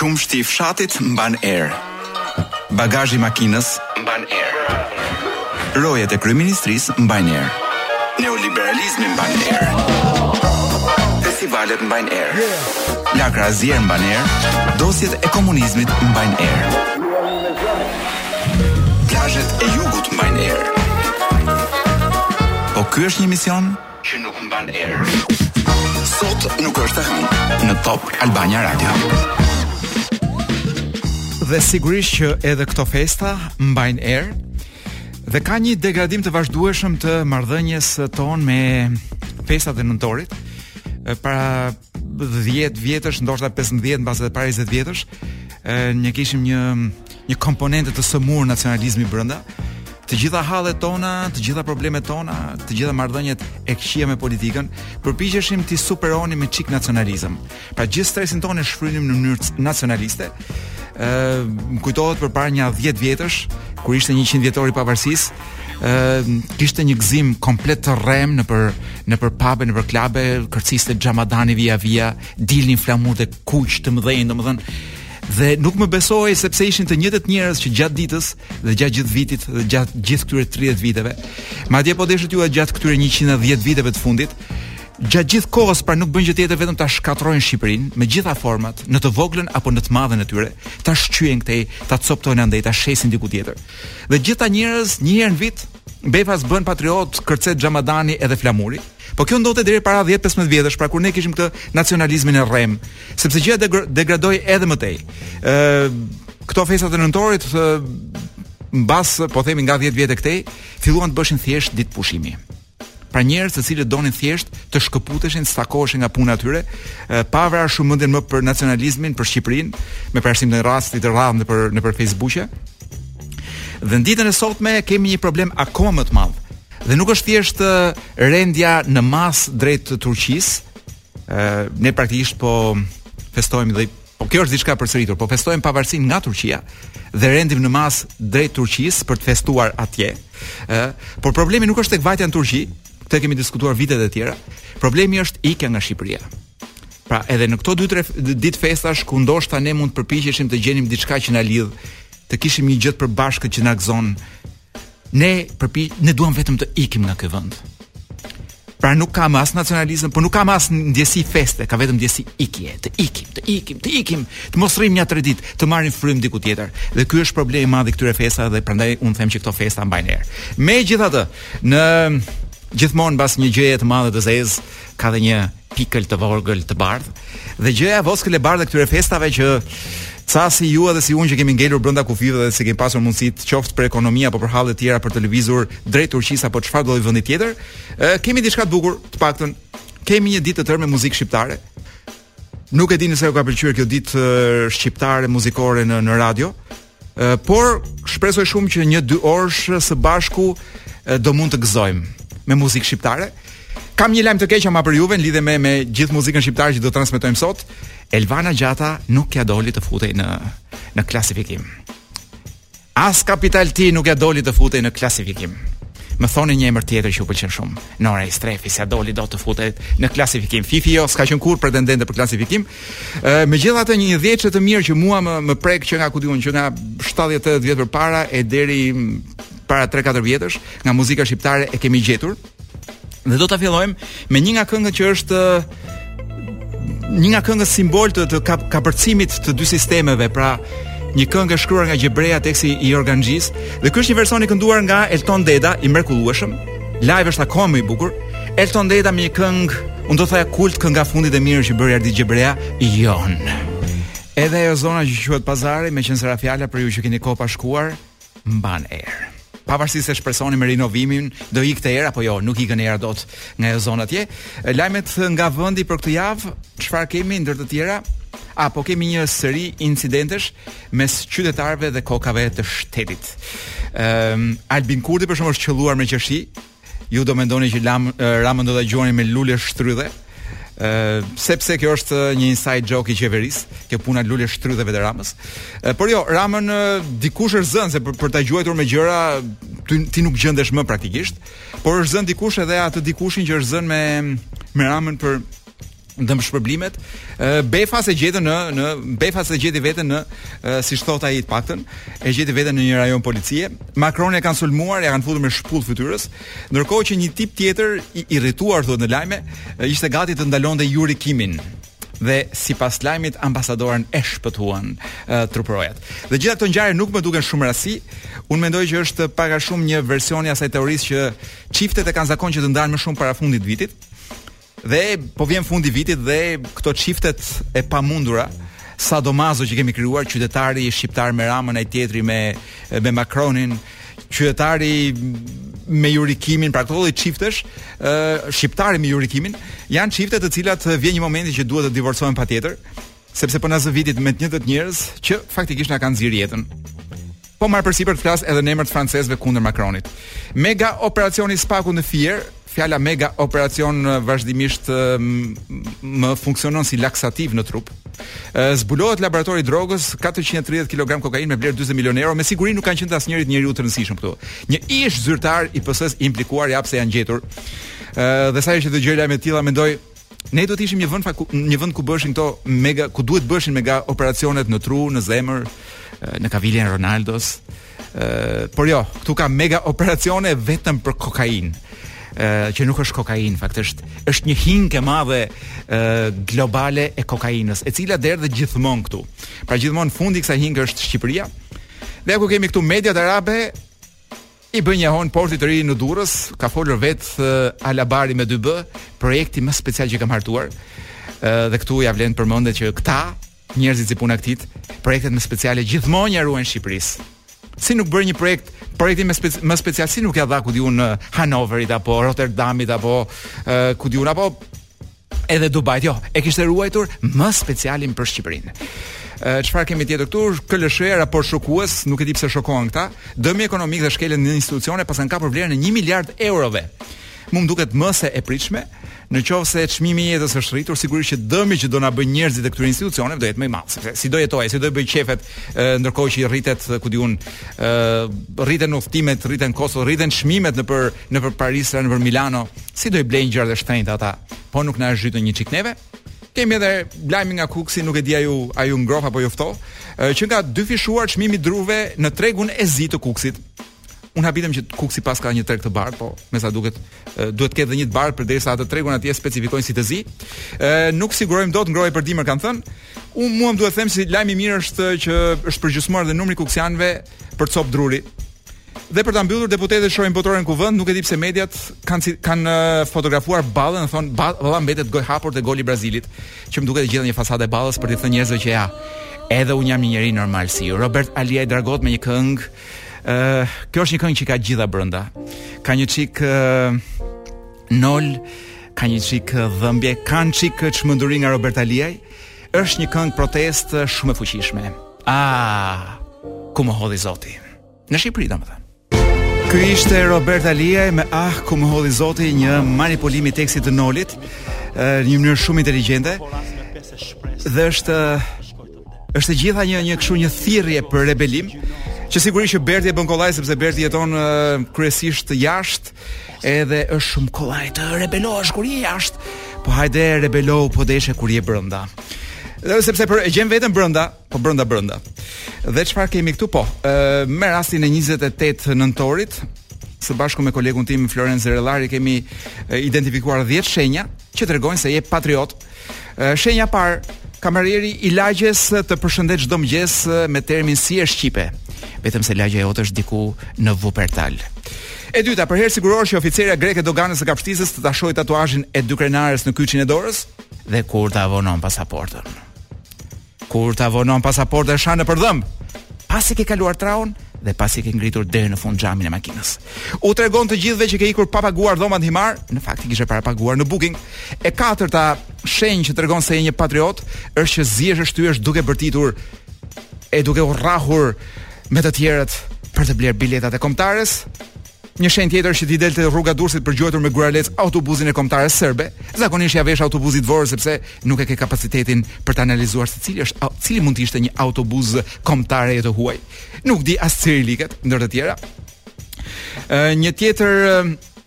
Qumështi i fshatit mban erë. Bagazhi i makinës mban erë. Rojet e kryeministrisë mbajnë erë. Neoliberalizmi mban erë. Festivalet mbajnë erë. Lakra e zier mban erë. Dosjet e komunizmit mbajnë erë. Plazhet e jugut mbajnë erë. Po ky është një emision që nuk mban erë. Sot nuk është e hënë në Top Albania Radio. Dhe sigurisht që edhe këto festa mbajnë erë dhe ka një degradim të vazhdueshëm të marrëdhënies sonë me festat e nëntorit. Para 10 vjetësh, ndoshta 15 mbase edhe para 20 vjetësh, ë ne kishim një një komponente të sëmurë nacionalizmi brenda. Të gjitha hallet tona, të gjitha problemet tona, të gjitha marrëdhëniet e këqija me politikën, përpiqeshim t'i superonim me çik nacionalizëm. Pra gjithë stresin tonë e shfrynim në mënyrë nacionaliste. ë më kujtohet përpara nja 10 vjetësh, kur ishte 100 vjetori i pavarësisë, ë kishte një gëzim komplet të rremë nëpër nëpër pabe, nëpër klabe, kërciste xhamadani vija vija, dilnin flamuj të kuq të mëdhenj, domethënë dhe nuk më besohej sepse ishin të njëjtët njerëz që gjatë ditës dhe gjatë gjithë vitit dhe gjatë gjithë këtyre 30 viteve. Madje po deshët ju gjatë këtyre 110 viteve të fundit, gjatë gjithë kohës pra nuk bëjnë gjë tjetër vetëm ta shkatërrojnë Shqipërinë me të gjitha format, në të voglën apo në të madhen e tyre, ta shqyejnë këtej, ta copëtojnë andej, ta shesin diku tjetër. Dhe gjithë këta njerëz një herë në vit befas bëhen patriotë, kërcet xhamadani edhe flamuri. Po kjo ndodhte deri para 10-15 vjetësh, pra kur ne kishim këtë nacionalizmin e rremë, sepse gjëja degradoi edhe më tej. Ë këto festat e nëntorit mbase po themi nga 10 vjet e këtej filluan të bëheshin thjesht ditë pushimi. Pra njerëz të cilët donin thjesht të shkëputeshin, të stakoheshin nga puna e tyre, pa vrarë shumë mendjen më për nacionalizmin, për Shqipërinë, me përjashtim të rasteve të rralla nëpër nëpër Facebooke. Dhe në ditën e sotme kemi një problem akoma më të madh. Dhe nuk është thjesht rendja në masë drejt Turqisë, ne praktikisht po festojmë dhe Po kjo është diçka e përsëritur, po festojmë pavarësinë nga Turqia dhe rendim në masë drejt Turqisë për të festuar atje. Ë, por problemi nuk është tek vajtja në Turqi, këtë e kemi diskutuar vitet e tjera. Problemi është ikja nga Shqipëria. Pra, edhe në këto 2-3 ditë festash ku ndoshta ne mund të përpiqeshim të gjenim diçka që na lidh, të kishim një gjë të përbashkët që na gëzon, Ne përpi ne duam vetëm të ikim nga ky vend. Pra nuk ka më as nacionalizëm, por nuk ka më as ndjesi feste, ka vetëm ndjesi ikje, të ikim, të ikim, të ikim, të mos rrimë nja tre ditë, të marrim frymë diku tjetër. Dhe ky është problemi i madh i këtyre festave dhe prandaj unë them që këto festa mbajnë erë. Megjithatë, në gjithmonë mbas një gjëje të madhe të zezë ka dhe një pikël të vogël të bardhë dhe gjëja voskël e bardhë e këtyre festave që ca si ju edhe si unë që kemi ngelur brenda kufijve dhe s'i kemi pasur mundësitë qoftë për ekonomi apo për halle të tjera për të lëvizur drejt Turqisë apo çfarëdo vendi tjetër, e, kemi diçka të bukur, të paktën kemi një ditë të tërë me muzikë shqiptare. Nuk e di nëse ju ka pëlqyer kjo ditë shqiptare muzikore në radio, por shpresoj shumë që një dyorësh së bashku do mund të gëzojmë me muzikë shqiptare. Kam një lajm të keq ama për juve në lidhje me me gjithë muzikën shqiptare që do të transmetojmë sot. Elvana Gjata nuk ia doli të futej në në klasifikim. As Capital T nuk ia doli të futej në klasifikim. Më thoni një emër tjetër që u pëlqen shumë. Nora Istrefi s'ia doli dot të futet në klasifikim. Fifi jo s'ka qenë kurrë pretendente për klasifikim. Ë megjithatë një dhjetëshe të mirë që mua më më prek që nga ku di unë që nga 70-80 vjet përpara e deri para 3-4 vjetësh nga muzika shqiptare e kemi gjetur. Dhe do ta fillojmë me një nga këngët që është uh, një nga këngët simbol të, të kap, kapërcimit të dy sistemeve, pra një këngë e shkruar nga Gjebrea teksti i Jorganxhisë, dhe ky është një version i kënduar nga Elton Deda, i mrekullueshëm, live është akoma më i bukur, Elton Deda me një këngë, unë do të thoja kult kënga e fundit e mirë që bëri Ardit Gjebrea, Jon. Edhe ajo zona që quhet Pazari, meqenëse ra fjala për ju që keni kohë pa shkuar, mban erë. Pavarësisht se shpresoni me rinovimin, do ikte era apo jo, nuk ikën era dot nga ajo zonë atje. Lajmet nga vendi për këtë javë, çfarë kemi ndër të tjera? A, po kemi një seri incidentesh mes qytetarëve dhe kokave të shtetit. Ëm ehm, um, Albin Kurti për shembull është qëlluar me qershi, Ju do mendoni që lam, Ramën do ta gjuanin me luleshtrydhe? Ë, sepse kjo është një inside joke i qeverisë, kjo puna e luleshtrydheve të Ramës. Ë, por jo, Ramën dikush është zënë se për, për ta gjuajtur me gjëra ti, ti nuk gjendesh më praktikisht, por është zënë dikush edhe atë dikushin që është zënë me me Ramën për dëmshpërblimet Befas e gjetën në në Befas e gjeti veten në si thotë ai të paktën e gjeti veten në një rajon policie Macron e kanë sulmuar ia kanë futur me shpullë fytyrës ndërkohë që një tip tjetër i irrituar thotë në lajme ishte gati të ndalonte Yuri Kimin dhe sipas lajmit ambasadoren e shpëtuan uh, truprojat. Dhe gjithë këto ngjarje nuk më duken shumë rasti. Unë mendoj që është pak a shumë një version i asaj teorisë që çiftet e kanë zakon që të ndahen më shumë para fundit të vitit, Dhe po vjen fundi i vitit dhe këto çiftet e pamundura sa do Zoti që kemi krijuar qytetari shqiptar me Ramën ai tjetri me me Macronin qytetari me Yuri Kimin, pra këto lloj çiftesh, ë shqiptari me Yuri Kimin, janë çifte të cilat vjen një moment që duhet të divorcohen patjetër. sepse po na zë viti me të njëjtët njerëz që faktikisht na kanë nxirë jetën. Po marr përsipër të flas edhe në emër të francezëve kundër Macronit. Mega operacioni i SPAK-ut në Fier, fjala mega operacion vazhdimisht më funksionon si laksativ në trup. Zbulohet laboratori i drogës, 430 kg kokainë me vlerë 40 milionë euro, me siguri nuk kanë qenë të asnjë njeriu të rëndësishëm këtu. Një ish zyrtar i PS-së i implikuar ja pse janë gjetur. Dhe sa herë që dëgjoj lajme të tilla mendoj Ne duhet të ishim një vend ku një vend ku bëheshin këto mega ku duhet të bëheshin mega operacionet në tru, në zemër, në kaviljen e Ronaldos. Ë, por jo, këtu ka mega operacione vetëm për kokainë. Ë, që nuk është kokainë, faktikisht është një hinkë e madhe ë globale e kokainës, e cila derdhet gjithmonë këtu. Pra gjithmonë fundi i kësaj hinke është Shqipëria. Dhe çfarë kemi këtu mediat arabe, I bëjnë jehonë portit të ri në Durrës, ka folur vetë uh, Alabbari me 2B, projekti më special që kam hartuar. Uh, dhe këtu ia vlen të përmendet që këta njerëzit që punojnë këtu, projektet më speciale gjithmonë ia ruajnë Shqipërisë. Si nuk bëri një projekt projekti më speci më special si nuk ia dha ku di unë Hanoverit apo Rotterdamit apo uh, ku di unë apo Edhe Dubait, jo, e kishte ruajtur më specialin për Shqipërinë. Çfarë kemi tjetër këtu? KLSH raport shokues, nuk e di pse shokohen këta. Dëmi ekonomik dhe shkeljet në institucione paskan kapur vlerën e 1 miliard eurove. Mu më duket më se e pritshme, në qoftë se çmimi i jetës është rritur, sigurisht që dëmi që do na bëjnë njerëzit e këtyre institucioneve do jetë më i madh, sepse si do jetojë, si do i bëj qefet, ndërkohë që i rritet, ku di unë, ë rriten udhëtimet, rriten kostot, rriten çmimet nëpër nëpër Paris dhe nëpër Milano, si do i blejnë gjërat e shtrenjta ata, po nuk na e zhytën një çik neve. Kemi edhe lajmin nga Kuksi, nuk e di ju a ju ngroh apo ju ftoh, qenka dyfishuar çmimi i druve në tregun e zi të Kuksit. Unë habitem që Kuksi paska një treg të bardhë, po me sa duket duhet të ketë dhe një të bardhë përderisa atë tregun atje e specifikojnë si të zi. Ë nuk sigurojmë dot ngrohje për dimër kanë thënë. Unë mua më duhet të them se lajmi i mirë është që është përgjysmuar dhe numri i kuksianëve për copë druri. Dhe për ta mbyllur deputetët shohin botërorin në Kuvend, nuk e di pse mediat kanë kanë fotografuar Ballën dhe thonë Balla mbetet gojëhapur te goli i Brazilit, që më duket e gjitha një fasadë e Ballës për t'u thënë njerëzve që ja. Edhe unë jam një njeri normal si ju. Robert Aliaj Dragot me një këngë. Ë, uh, kjo është një këngë që i ka të gjitha brenda. Ka një çik uh, mllef, ka një çik dhimbje, ka një çik çmenduri nga Robert Aliaj. Është një këngë proteste shumë e fuqishme. Ah, ku më hodhi Zoti. Në Shqipëri, domethënë. Ky ishte Robert Aliaj me Ah ku më hodhi Zoti, një manipulim i tekstit të Nolit, në një mënyrë shumë inteligjente. Dhe është është e gjitha një një, kështu, një thirrje për rebelim, që sigurisht që Berti e bën kollaj sepse Berti jeton uh, kryesisht jashtë, edhe është shumë kollaj të rebelohesh kur je jashtë. Po hajde rebelohu po deshe kur je brenda. Dhe sepse po e gjen veten brenda, Po brenda brenda. Dhe çfarë kemi këtu po? Ë me rastin e 28 nëntorit, së bashku me kolegun tim Florenc Zerellari kemi identifikuar 10 shenja që tregojnë se je patriot. Shenja parë, kamarieri i lagjes të përshëndet çdo mëngjes me termin si je shqipe. Vetëm se lagja jote është diku në Vupertal. E dyta, përherë sigurohesh që oficerja greke e doganës së Kapshticës të ta shohë tatuazhin e dykrenares në kyçin e dorës dhe kur ta vonon pasaportën. Kur ta vonon pasaportën e shan nëpër dhëmbë. Pasi ke kaluar traun dhe pasi e ke ngritur deri në fund xhamin e makinës. U tregon të gjithëve që ke ikur pa paguar dhomën në Himarë, në fakt i kishe parapaguar në Booking. E katërta shenjë që tregon se je një patriot është që zihesh e shtyesh duke bërtitur e duke u rrahur me të tjerët për të blerë biletat e kombëtares, Një shenjë tjetër që ti del te Rruga e Durrësit për të gjuajtur me guralecë autobusin e kombëtares serbe, zakonisht ia vesh autobusit të Vorës sepse nuk e ke kapacitetin për të analizuar se cili është cili mund të ishte një autobus i kombëtares të huaj. Nuk di as cirilikët ndër të tjera. Ë një tjetër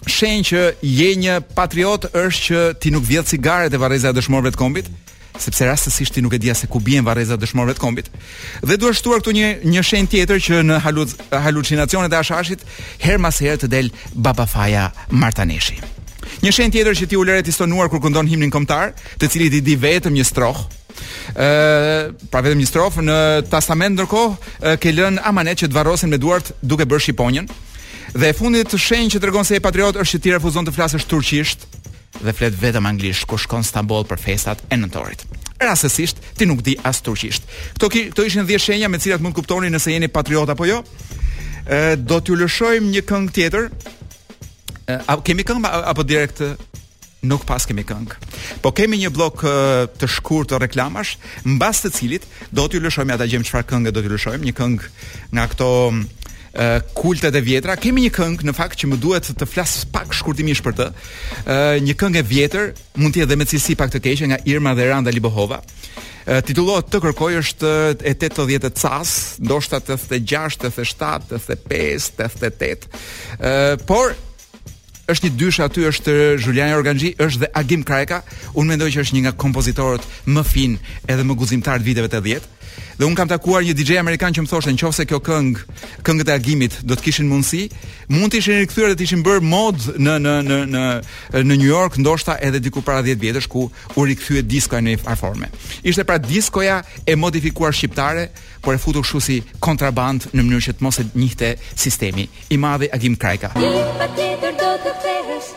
shenjë që je një patriot është që ti nuk vjedh cigare te varrezat e dëshmorëve të kombit, sepse rastësisht ti nuk e di as se ku bien varrezat e dëshmorëve të kombit. Dhe duhet shtuar këtu një një shenjë tjetër që në halu, halucinacionet e hashashit herë mas herë të del Baba Faja Martaneshi. Një shenjë tjetër që ti ulëret i stonuar kur këndon himnin kombëtar, të cilit i di vetëm një strofë. Ë, pra vetëm një strofë. Në testament ndërkohë ke lënë amanet që të varrosin me duart duke bërë shqiponjën. Dhe e fundit shenjë që tregon se je patriot është që ti refuzon të flasësh turqisht, dhe flet vetëm anglisht kur shkon në Stamboll për festat e nëntorit. Rastësisht ti nuk di as turqisht. Kto ki, kto ishin 10 shenja me të cilat mund të kuptoni nëse jeni patriot apo jo. Ë do t'ju lëshojmë një këngë tjetër. Ë a kemi këngë apo direkt nuk pas kemi këngë. Po kemi një bllok të shkurtër reklamash, mbas të cilit Do t'ju lëshojmë ja ta gjejmë çfarë kënge do t'ju lëshojmë, një këngë nga këto kultet e vjetra. Kemi një këngë në fakt që më duhet të flas pak shkurtimisht për të. Ë një këngë e vjetër, mund të jetë dhe me cilësi pak të keqe nga Irma dhe Eranda Libohova. Ë titullohet Të kërkoj është e 80 e cas,, ndoshta 86, 87, 85, 88. Ë por është një dyshe aty është Xhulian Organxhi, është dhe Agim Krajka. Unë mendoj që është një nga kompozitorët më fin edhe më guximtar të viteve 80. Dhe unë kam takuar një DJ amerikan që më thoshte nëse kjo këngë, këngët e Agimit do të kishin mundësi, mund të ishin rikthyer dhe të ishin bërë mod në në në në në New York, ndoshta edhe diku para 10 vjetësh ku u rikthye diskoja në një farë forme. Ishte pra diskoja e modifikuar shqiptare por e futur kështu si kontraband në mënyrë që të mos e njihte sistemi. I madhi Agim Krajka. Patjetër do të kthehesh.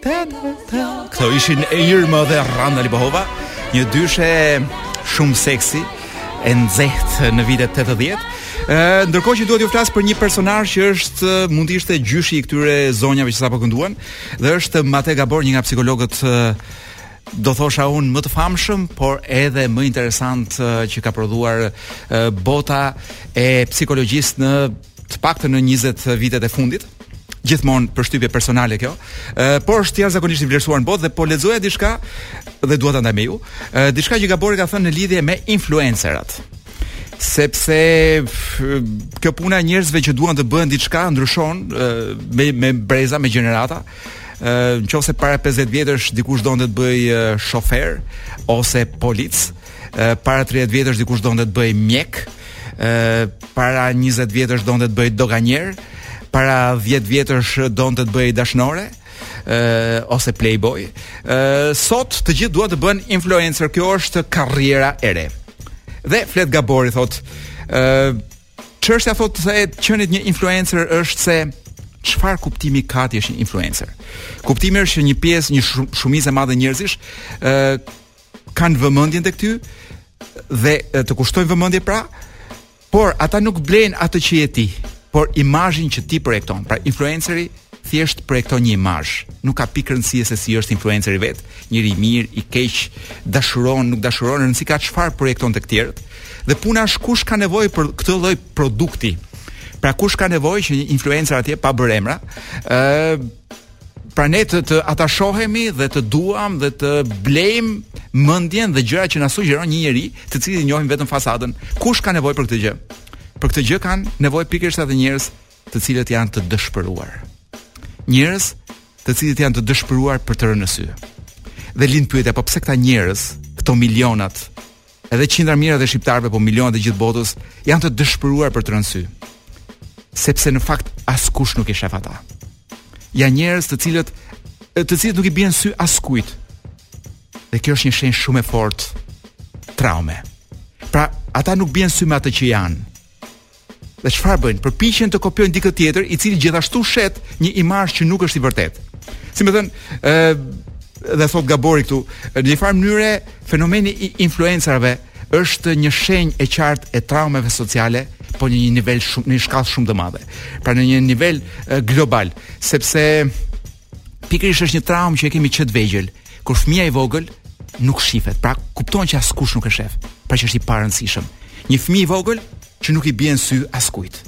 Këto ishin Irma dhe Eranda Libohova, një dyshe shumë seksi e nxehtë në vitet 80. Ë, ndërkohë që do t'ju flas për një personazh që është mund të ishte gjyshi i këtyre zonjave që sapo kënduan, dhe është Mate Gabor, një nga psikologët do thosha unë më të famshëm, por edhe më interesant që ka prodhuar bota e psikologjisë në të paktën në 20 vitet e fundit gjithmonë përshtypje personale kjo, e, por është jashtëzakonisht i vlerësuar në botë dhe po lexoja diçka dhe dua ta ndaj me ju, e, diçka që Gabori ka thënë në lidhje me influencerat sepse kjo puna e njerëzve që duan të bëhen diçka ndryshon me me breza, me gjenerata, në qoftë se para 50 vjetësh dikush donte të bëhej shofer ose polic, para 30 vjetësh dikush donte të bëhej mjek, para 20 vjetësh donte të bëhej doganier, para 10 vjetësh donte të bëhej dashnore, uh, ose playboy. Uh, sot të gjithë duan të bëhen influencer, kjo është karriera e re. Dhe flet Gabori thotë, uh, Çështja thotë e të qenit një influencer është se çfarë kuptimi ka të jesh një influencer. Kuptimi është që një pjesë, një shumicë e madhe njerëzish ë kanë vëmendjen tek ty dhe të kushtojnë vëmendje pra, por ata nuk blejnë atë që je ti, por imazhin që ti projekton. Pra influenceri thjesht projekton një imazh. Nuk ka pikë rëndësie se si është influenceri vet, njeri i mirë, i keq, dashuron, nuk dashuron, rëndësi ka çfarë projekton tek tjerët. Dhe puna është kush ka nevojë për këtë lloj produkti. Pra kush ka nevojë që një influencer atje pa bërë emra, ë pra ne të, të atashohemi dhe të duam dhe të blejmë mendjen dhe gjërat që na sugjeron një njeri, të cilit i njohim vetëm fasadën. Kush ka nevojë për këtë gjë? Për këtë gjë kanë nevojë pikërisht ata njerëz të cilët janë të dëshpëruar. Njerëz të cilët janë të dëshpëruar për të rënë në sy. Dhe lind pyetja, po pse këta njerëz, këto milionat, edhe qindra mijërat e shqiptarëve, po milionat e gjithë botës, janë të dëshpëruar për të rënë në sy. Sepse në fakt askush nuk i shef ata. Janë njerëz të cilët të cilët nuk i bien në sy askujt. Dhe kjo është një shenjë shumë e fortë traume. Pra, ata nuk bien në sy me atë që janë, Dhe çfarë bëjnë? Përpiqen të kopjojnë dikë tjetër, i cili gjithashtu shet një imazh që nuk është i vërtetë. Si me thënë, ë dhe thot Gabori këtu, në një farë mënyre fenomeni i influencerëve është një shenjë e qartë e traumave sociale, po në një nivel shumë në një shkallë shumë të madhe. Pra në një nivel global, sepse pikërisht është një traumë që e kemi që të vegjël, kur fëmija i vogël nuk shifet, pra kupton që askush nuk e shef, pra që është i parëndësishëm. Një fëmi i vogël që nuk i bjen sy askujt.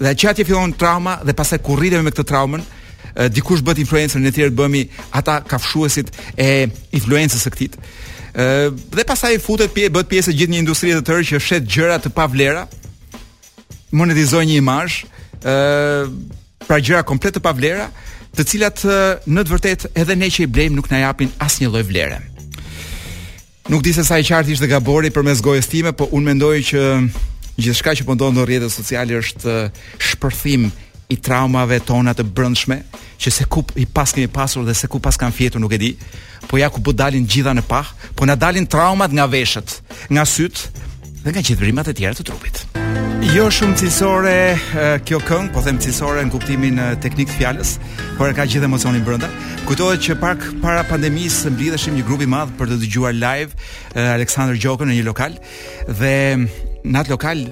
Dhe që atje fillon trauma dhe pasaj kur rritemi me këtë traumën, dikush bëhet influencer, ne tjerët bëhemi ata kafshuesit e influencës së këtij. Dhe pasaj futet pje, bëhet pjesë e gjithë një industrie të tërë që shet gjëra të pavlera, monetizojnë një imazh, Pra gjëra komplet të pavlera, të cilat në të vërtetë edhe ne që i blejmë nuk na japin asnjë lloj vlere. Nuk di se sa i qartë ishte Gabori përmes gojës time, po unë mendoj që gjithçka që po ndodh në rrjetet sociale është shpërthim i traumave tona të brendshme, që se ku i pas kemi pasur dhe se ku paskan fjetur nuk e di, Po ja ku po dalin gjitha në pah, po na dalin traumat nga veshët, nga sytë dhe nga gjithë vrimat e tjera të trupit. Jo shumë cilësore kjo këngë, po them cilësore në kuptimin teknik të fjalës, por e ka gjithë emocionin brenda. Kujtohet që pak para pandemisë mblidheshim një grup i madh për të dëgjuar live Aleksandër Gjokën në një lokal dhe në atë lokal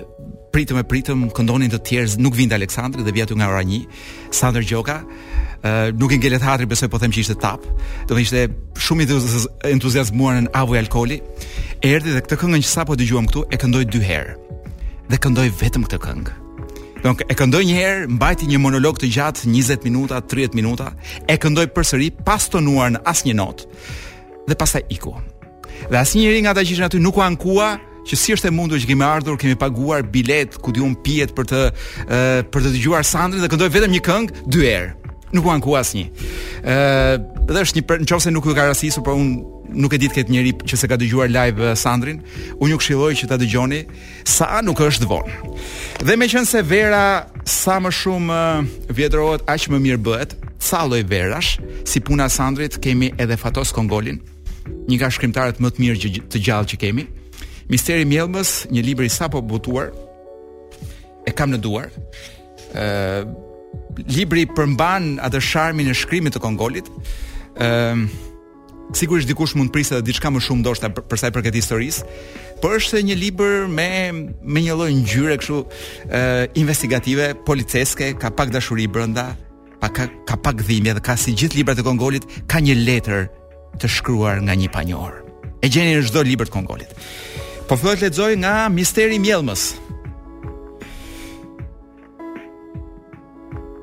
pritëm e pritëm, këndonin të tjerë, nuk vinte Aleksandri dhe vjen aty nga ora 1. Sandër Gjoka, uh, nuk i ngelet hatri, besoj po them që ishte tap. Domethënë ishte shumë i entuziazmuar në avuj alkooli. Erdhi dhe këtë këngë që sapo dëgjuam këtu e këndoi dy herë. Dhe këndoi vetëm këtë këngë. Domethënë e këndoi një herë, mbajti një monolog të gjatë 20 minuta, 30 minuta, e këndoi përsëri pa stonuar në asnjë notë. Dhe pastaj iku. Dhe asnjëri nga ata që ishin aty nuk u ankua, që si është e mundur që kemi ardhur, kemi paguar bilet, ku di un pijet për të e, për të dëgjuar Sandrin dhe këndoi vetëm një këngë dy herë. Nuk u anku asnjë. Ë, dhe është një nëse nuk ju ka rastisur, por un nuk e di të ketë njëri që s'e ka dëgjuar live Sandrin, unë ju këshilloj që ta dëgjoni sa nuk është vonë. Dhe meqënëse vera sa më shumë vjetrohet, aq më mirë bëhet, sa lloj verash, si puna e Sandrit kemi edhe Fatos Kongolin, Një nga shkrimtarët më të mirë që të gjallë që kemi. Misteri i Mjellmës, një libër i sapo botuar. E kam në duar. Ë libri përmban atë sharmin e shkrimit të Kongolit. Ë sigurisht dikush mund të presë edhe diçka më shumë ndoshta për, për sa i përket historisë, por është një libër me me një lloj ngjyre kështu ë investigative, policeske, ka pak dashuri brenda, pa ka, ka pak dhimbje dhe ka si gjithë librat e Kongolit ka një letër të shkruar nga një panjohur. E gjeni në çdo libër të Kongolit. Po filloj të lexoj nga Misteri i Mjellmës.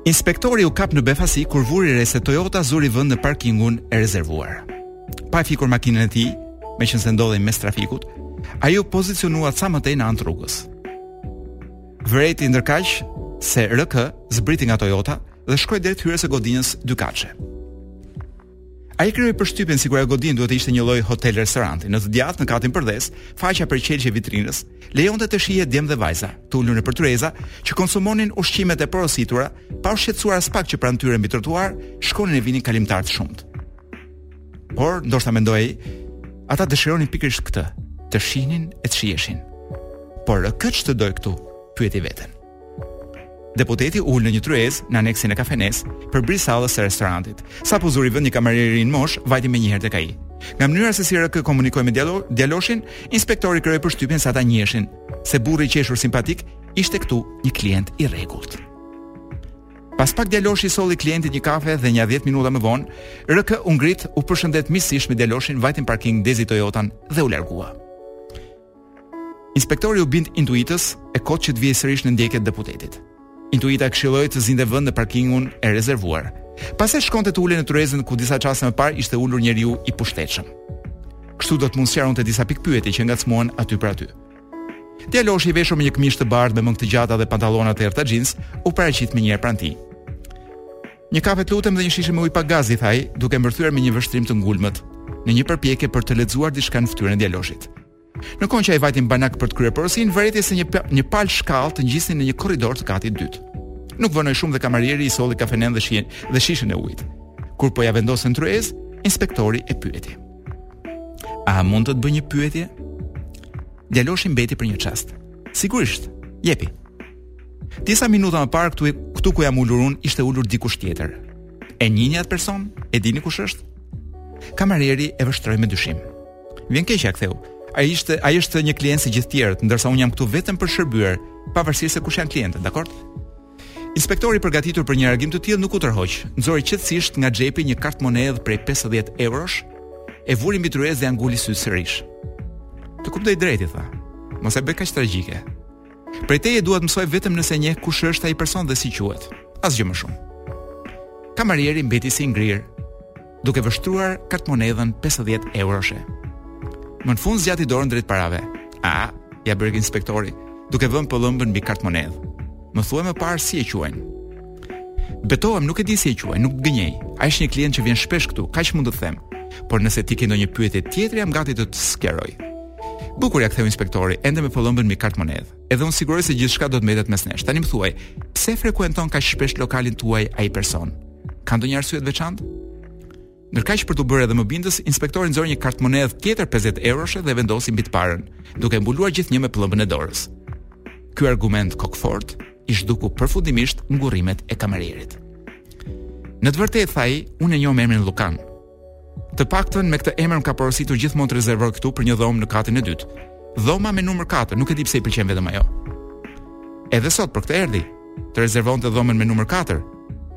Inspektori u kap në befasi kur vuri re se Toyota zuri vend në parkingun e rezervuar. Pa e fikur makinën e tij, meqenëse ndodhej mes trafikut, ai u pozicionua ca më tej në anë të rrugës. Vërejti ndërkaq se RK zbriti nga Toyota dhe shkoi drejt hyrjes së godinës dykatëshe. Ai krijoi përshtypjen sikur ajo godinë duhet të ishte një lloj hotel-restoranti. Në të djathtë në katin përdhesë, faqja prej qelqi e vitrinës lejonte të shihje djem dhe vajza, të ulur nëpër tryeza, që konsumonin ushqimet e porositura, pa u shqetësuar aspak që pranë tyre mbi trotuar shkonin e vinin kalimtarë të shumtë. Por ndoshta mendoi ai, ata dëshironin pikërisht këtë, të shihnin e të shiheshin. Por RK ç'të dojë këtu? pyeti veten. Deputeti u ul në një tryezë në aneksin e kafenesë, përbri sallës së restorantit. Sapo zuri vend një kamerier i ri në moshë, vajti menjëherë tek ai. Nga mënyra se si RK komunikoi me djalo, djaloshin, inspektori krijoi përshtypjen se ata njiheshin, se burri i qeshur simpatik ishte këtu një klient i rregullt. Pas pak djaloshi i solli klientit një kafe dhe nja 10 minuta më vonë, RK u ngrit, u përshëndet miqësisht me djaloshin, vajti në parking ndezi Toyotan dhe u largua. Inspektori iu bind intuitës e kot që të vihej sërish në ndjekje të deputetit. Intuita e këshilloi të zinte vend në parkingun e rezervuar. Pastaj të shkonte të ulej në tryezën ku disa çaste më parë ishte ulur njeriu i pushtetshëm. Kështu do të mund të sqaronte disa pikëpyetje që e ngacmuan aty për aty. Djaloshi i veshur me një këmishë të bardhë me mëngë të gjata dhe pantallona të errëta jeans, u paraqit menjëherë pranë tij. Një kafe të lutem dhe një shishe me ujë pa gaz i tha ai, duke e mbërthyer me një vështrim të ngulmët, në një përpjekje për të lexuar diçka në fytyrën e djaloshit. Në kohën që ai vajti në banak për të kryer porosinë, vërejti se një një palë shkallë të ngjisnin në një korridor të katit të dytë. Nuk vonoi shumë dhe kamarieri i solli kafenen dhe shihen dhe shishen e ujit. Kur po ia vendoste në tryezë, inspektori e pyeti. A mund të të bëj një pyetje? Djaloshi mbeti për një çast. Sigurisht, jepi. Disa minuta më parë këtu këtu ku jam ulur unë ishte ulur dikush tjetër. E njihni atë person? E dini kush është? Kamarieri e vështroi me dyshim. Vjen keq ia ktheu. Ai ishte ai është një klient si gjithë të tjerët, ndërsa unë jam këtu vetëm për të shërbyer, pavarësisht se kush janë klientët, dakord? Inspektori i përgatitur për një reagim të tillë nuk u tërhoq. Nxori qetësisht nga xhepi një kartëmonedhë prej 50 eurosh, e vuri mbi tryezë dhe ia nguli sytë sërish. Të kuptoj drejt, i tha. Mos e bëj kaq tragjike. Prej teje dua të mësoj vetëm nëse e njeh kush është ai person dhe si quhet. Asgjë më shumë. Kamarieri mbeti si i ngrirë. duke vështruar kartmonedhën 50 euroshe. Më në fund zgjati dorën drejt parave. A, ia bëri inspektori, duke vënë pëllëmbën mbi kartmonedhë. Më thuaj më parë si e quajnë. Betohem, nuk e di si e quajnë, nuk të gënjej. Ai është një klient që vjen shpesh këtu, kaq mund të të them. Por nëse ti ke ndonjë pyetje tjetër, jam gati të të sqaroj. Bukur ia ktheu inspektori, ende me pëllëmbën mbi kartmonedhë. Edhe unë të siguroj se gjithçka do të mbetet mes nesh. Tani më thuaj, pse frekuenton kaq shpesh lokalin tuaj ai person? Ka ndonjë arsye të veçantë? Ndërkaq për t'u bërë edhe më bindës, inspektori nxori një kartmonedhë tjetër 50 euroshe dhe e vendosi mbi të parën, duke e mbuluar gjithnjë me pëllëmbën e dorës. Ky argument kokëfortë i zhduku përfundimisht ngurrimet e kamerierit. Në të vërtetë tha ai, unë e njoh me emrin Lukan, Të paktën me këtë emër më ka porositur gjithmonë të rezervoj këtu sipër një dhomë në katin e dytë. Dhoma me numër 4, nuk e di pse i pëlqen vetëm ajo. Edhe sot për këtë erdhi, të rezervonte dhomën me numër 4.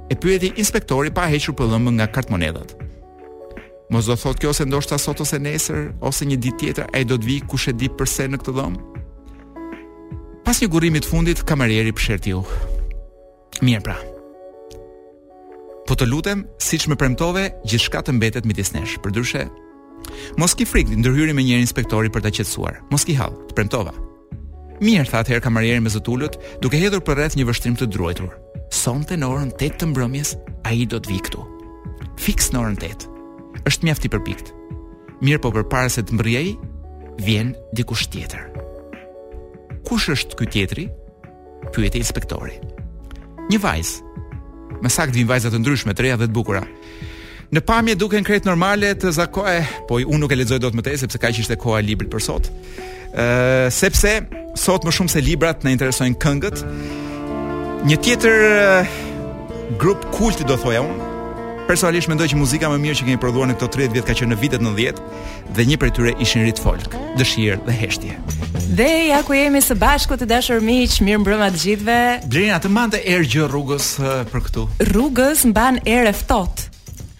E pyeti inspektori pa e hequr pëllëmbën nga kartmonedhat. Mos do të thotë kjo se ndoshta sot ose nesër ose një ditë tjetër ai do të vijë kush e di përse në këtë dhomë. Pas një ngurrimi të fundit, kamarieri psherëtiu. Mirë pra. Po të lutem, siç më premtove, gjithçka të mbetet midis nesh. Përndryshe, mos ki frikë, ndërhyri menjëherë inspektori për ta qetësuar. Mos ki hall, të premtova. Mirë, tha atëherë kamarieri me zë të ulët, duke hedhur përreth një vështrim të druajtur. Sonte në orën 8 të mbrëmjes, ai do të vijë këtu. Fiks në orën 8. Është mjaft i përpiktë. Mirëpo përpara se të mbërrijë ai, vjen dikush tjetër. Kush është ky tjetri? Pyeti inspektori. Një vajzë. Më saktë vijnë vajza të ndryshme, të reja dhe të bukura. Në pamje duken krejt normale të zako, e, eh, po unë nuk e lexoj dot më tej sepse kaq ishte koha e librit për sot. Ë, eh, sepse sot më shumë se librat na interesojnë këngët. Një tjetër eh, grup kulti do thoja unë. Personalisht mendoj që muzika më e mirë që kemi prodhuar në këto 30 vjet ka qenë në vitet 90. dhe një prej tyre ishin Ritfolk, Dëshirë dhe heshtje. Dhe ja ku jemi së bashku të dashur miq, mirëmbrëma të gjithëve. Blerina, të mbante erë gjë rrugës për këtu. Rrugës mban erë e ftohtë.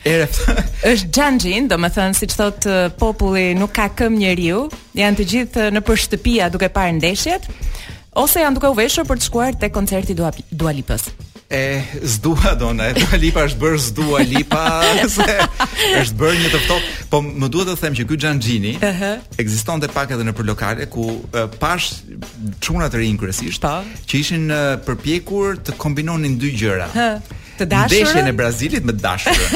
Erë e ftohtë. Është xhanxhin, domethënë, siç thotë populli nuk ka këmbë njeriu, janë të gjithë nëpër shtëpia duke parë ndeshjet, Ose janë duke u veshur për të shkuar te koncerti i Dua Lipës. E s'dua dona, e Dua Lipa është bërë s'dua Lipa, se është bërë një të ftohtë, po më duhet të them që ky xhanxhini uh -huh. ekzistonte pak edhe nëpër lokale ku e, pashë çuna të rinj kryesisht, po. që ishin e, përpjekur të kombinonin dy gjëra. Hë. Të dashurën. Ndeshjen e Brazilit me të dashurën.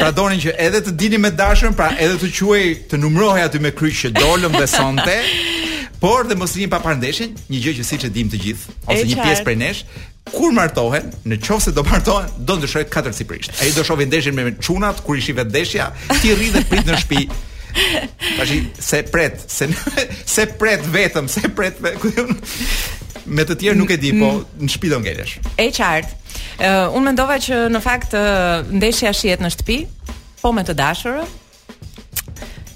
pra donin që edhe të dilni me të dashurën, pra edhe të quhej të numërohej aty me kryq që dolëm dhe sonte. Por dhe mos rrini pa parë ndeshjen, një gjë që siç e dimë të gjithë, ose një pjesë prej nesh, kur martohen, në qoftë se do martohen, do ndryshojë katërcipërisht. Ai do shohë ndeshjen me çunat ku ishit vetë ndeshja, ti rri dhe prit në shtëpi. Tashi se pret, se se pret vetëm, se pret vetëm. Me të tjerë nuk e di, po në shtëpi do ngelesh. E qartë. Uh, unë mendova që në fakt uh, ndeshja shihet në shtëpi, po me të dashurën.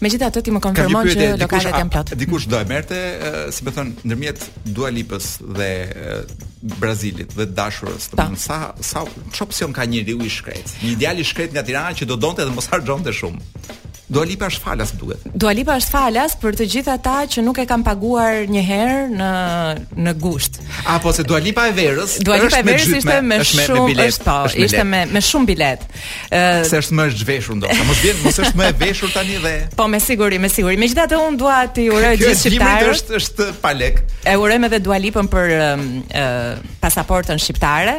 Megjithatë ti më konfirmon që lokalet janë plot. Dikush do e merrte, uh, si me thënë, ndërmjet Dua Lipës dhe uh, Brazilit dhe dashurës, do të thonë sa sa ç'opsion ka njeriu i shkretë. Një djalë i shkretë nga Tirana që do donte dhe mos harxhonte shumë. Dua Lipa është falas duket. Dua Lipa është falas për të gjithë ata që nuk e kanë paguar një herë në në gusht. Ah po se Dua Lipa e verës. Dua Lipa e verës ishte me është shumë me biletë, është po, është ishte me me shumë biletë. Ë uh, se është më është zhveshur ndoshta. Mos vjen, mos është më e veshur tani dhe. Po me siguri, me siguri. Megjithatë unë dua t'i uroj gjithë shqiptarët. Është është pa lek. E urojmë edhe Dua Lipën për uh, pasaportën shqiptare.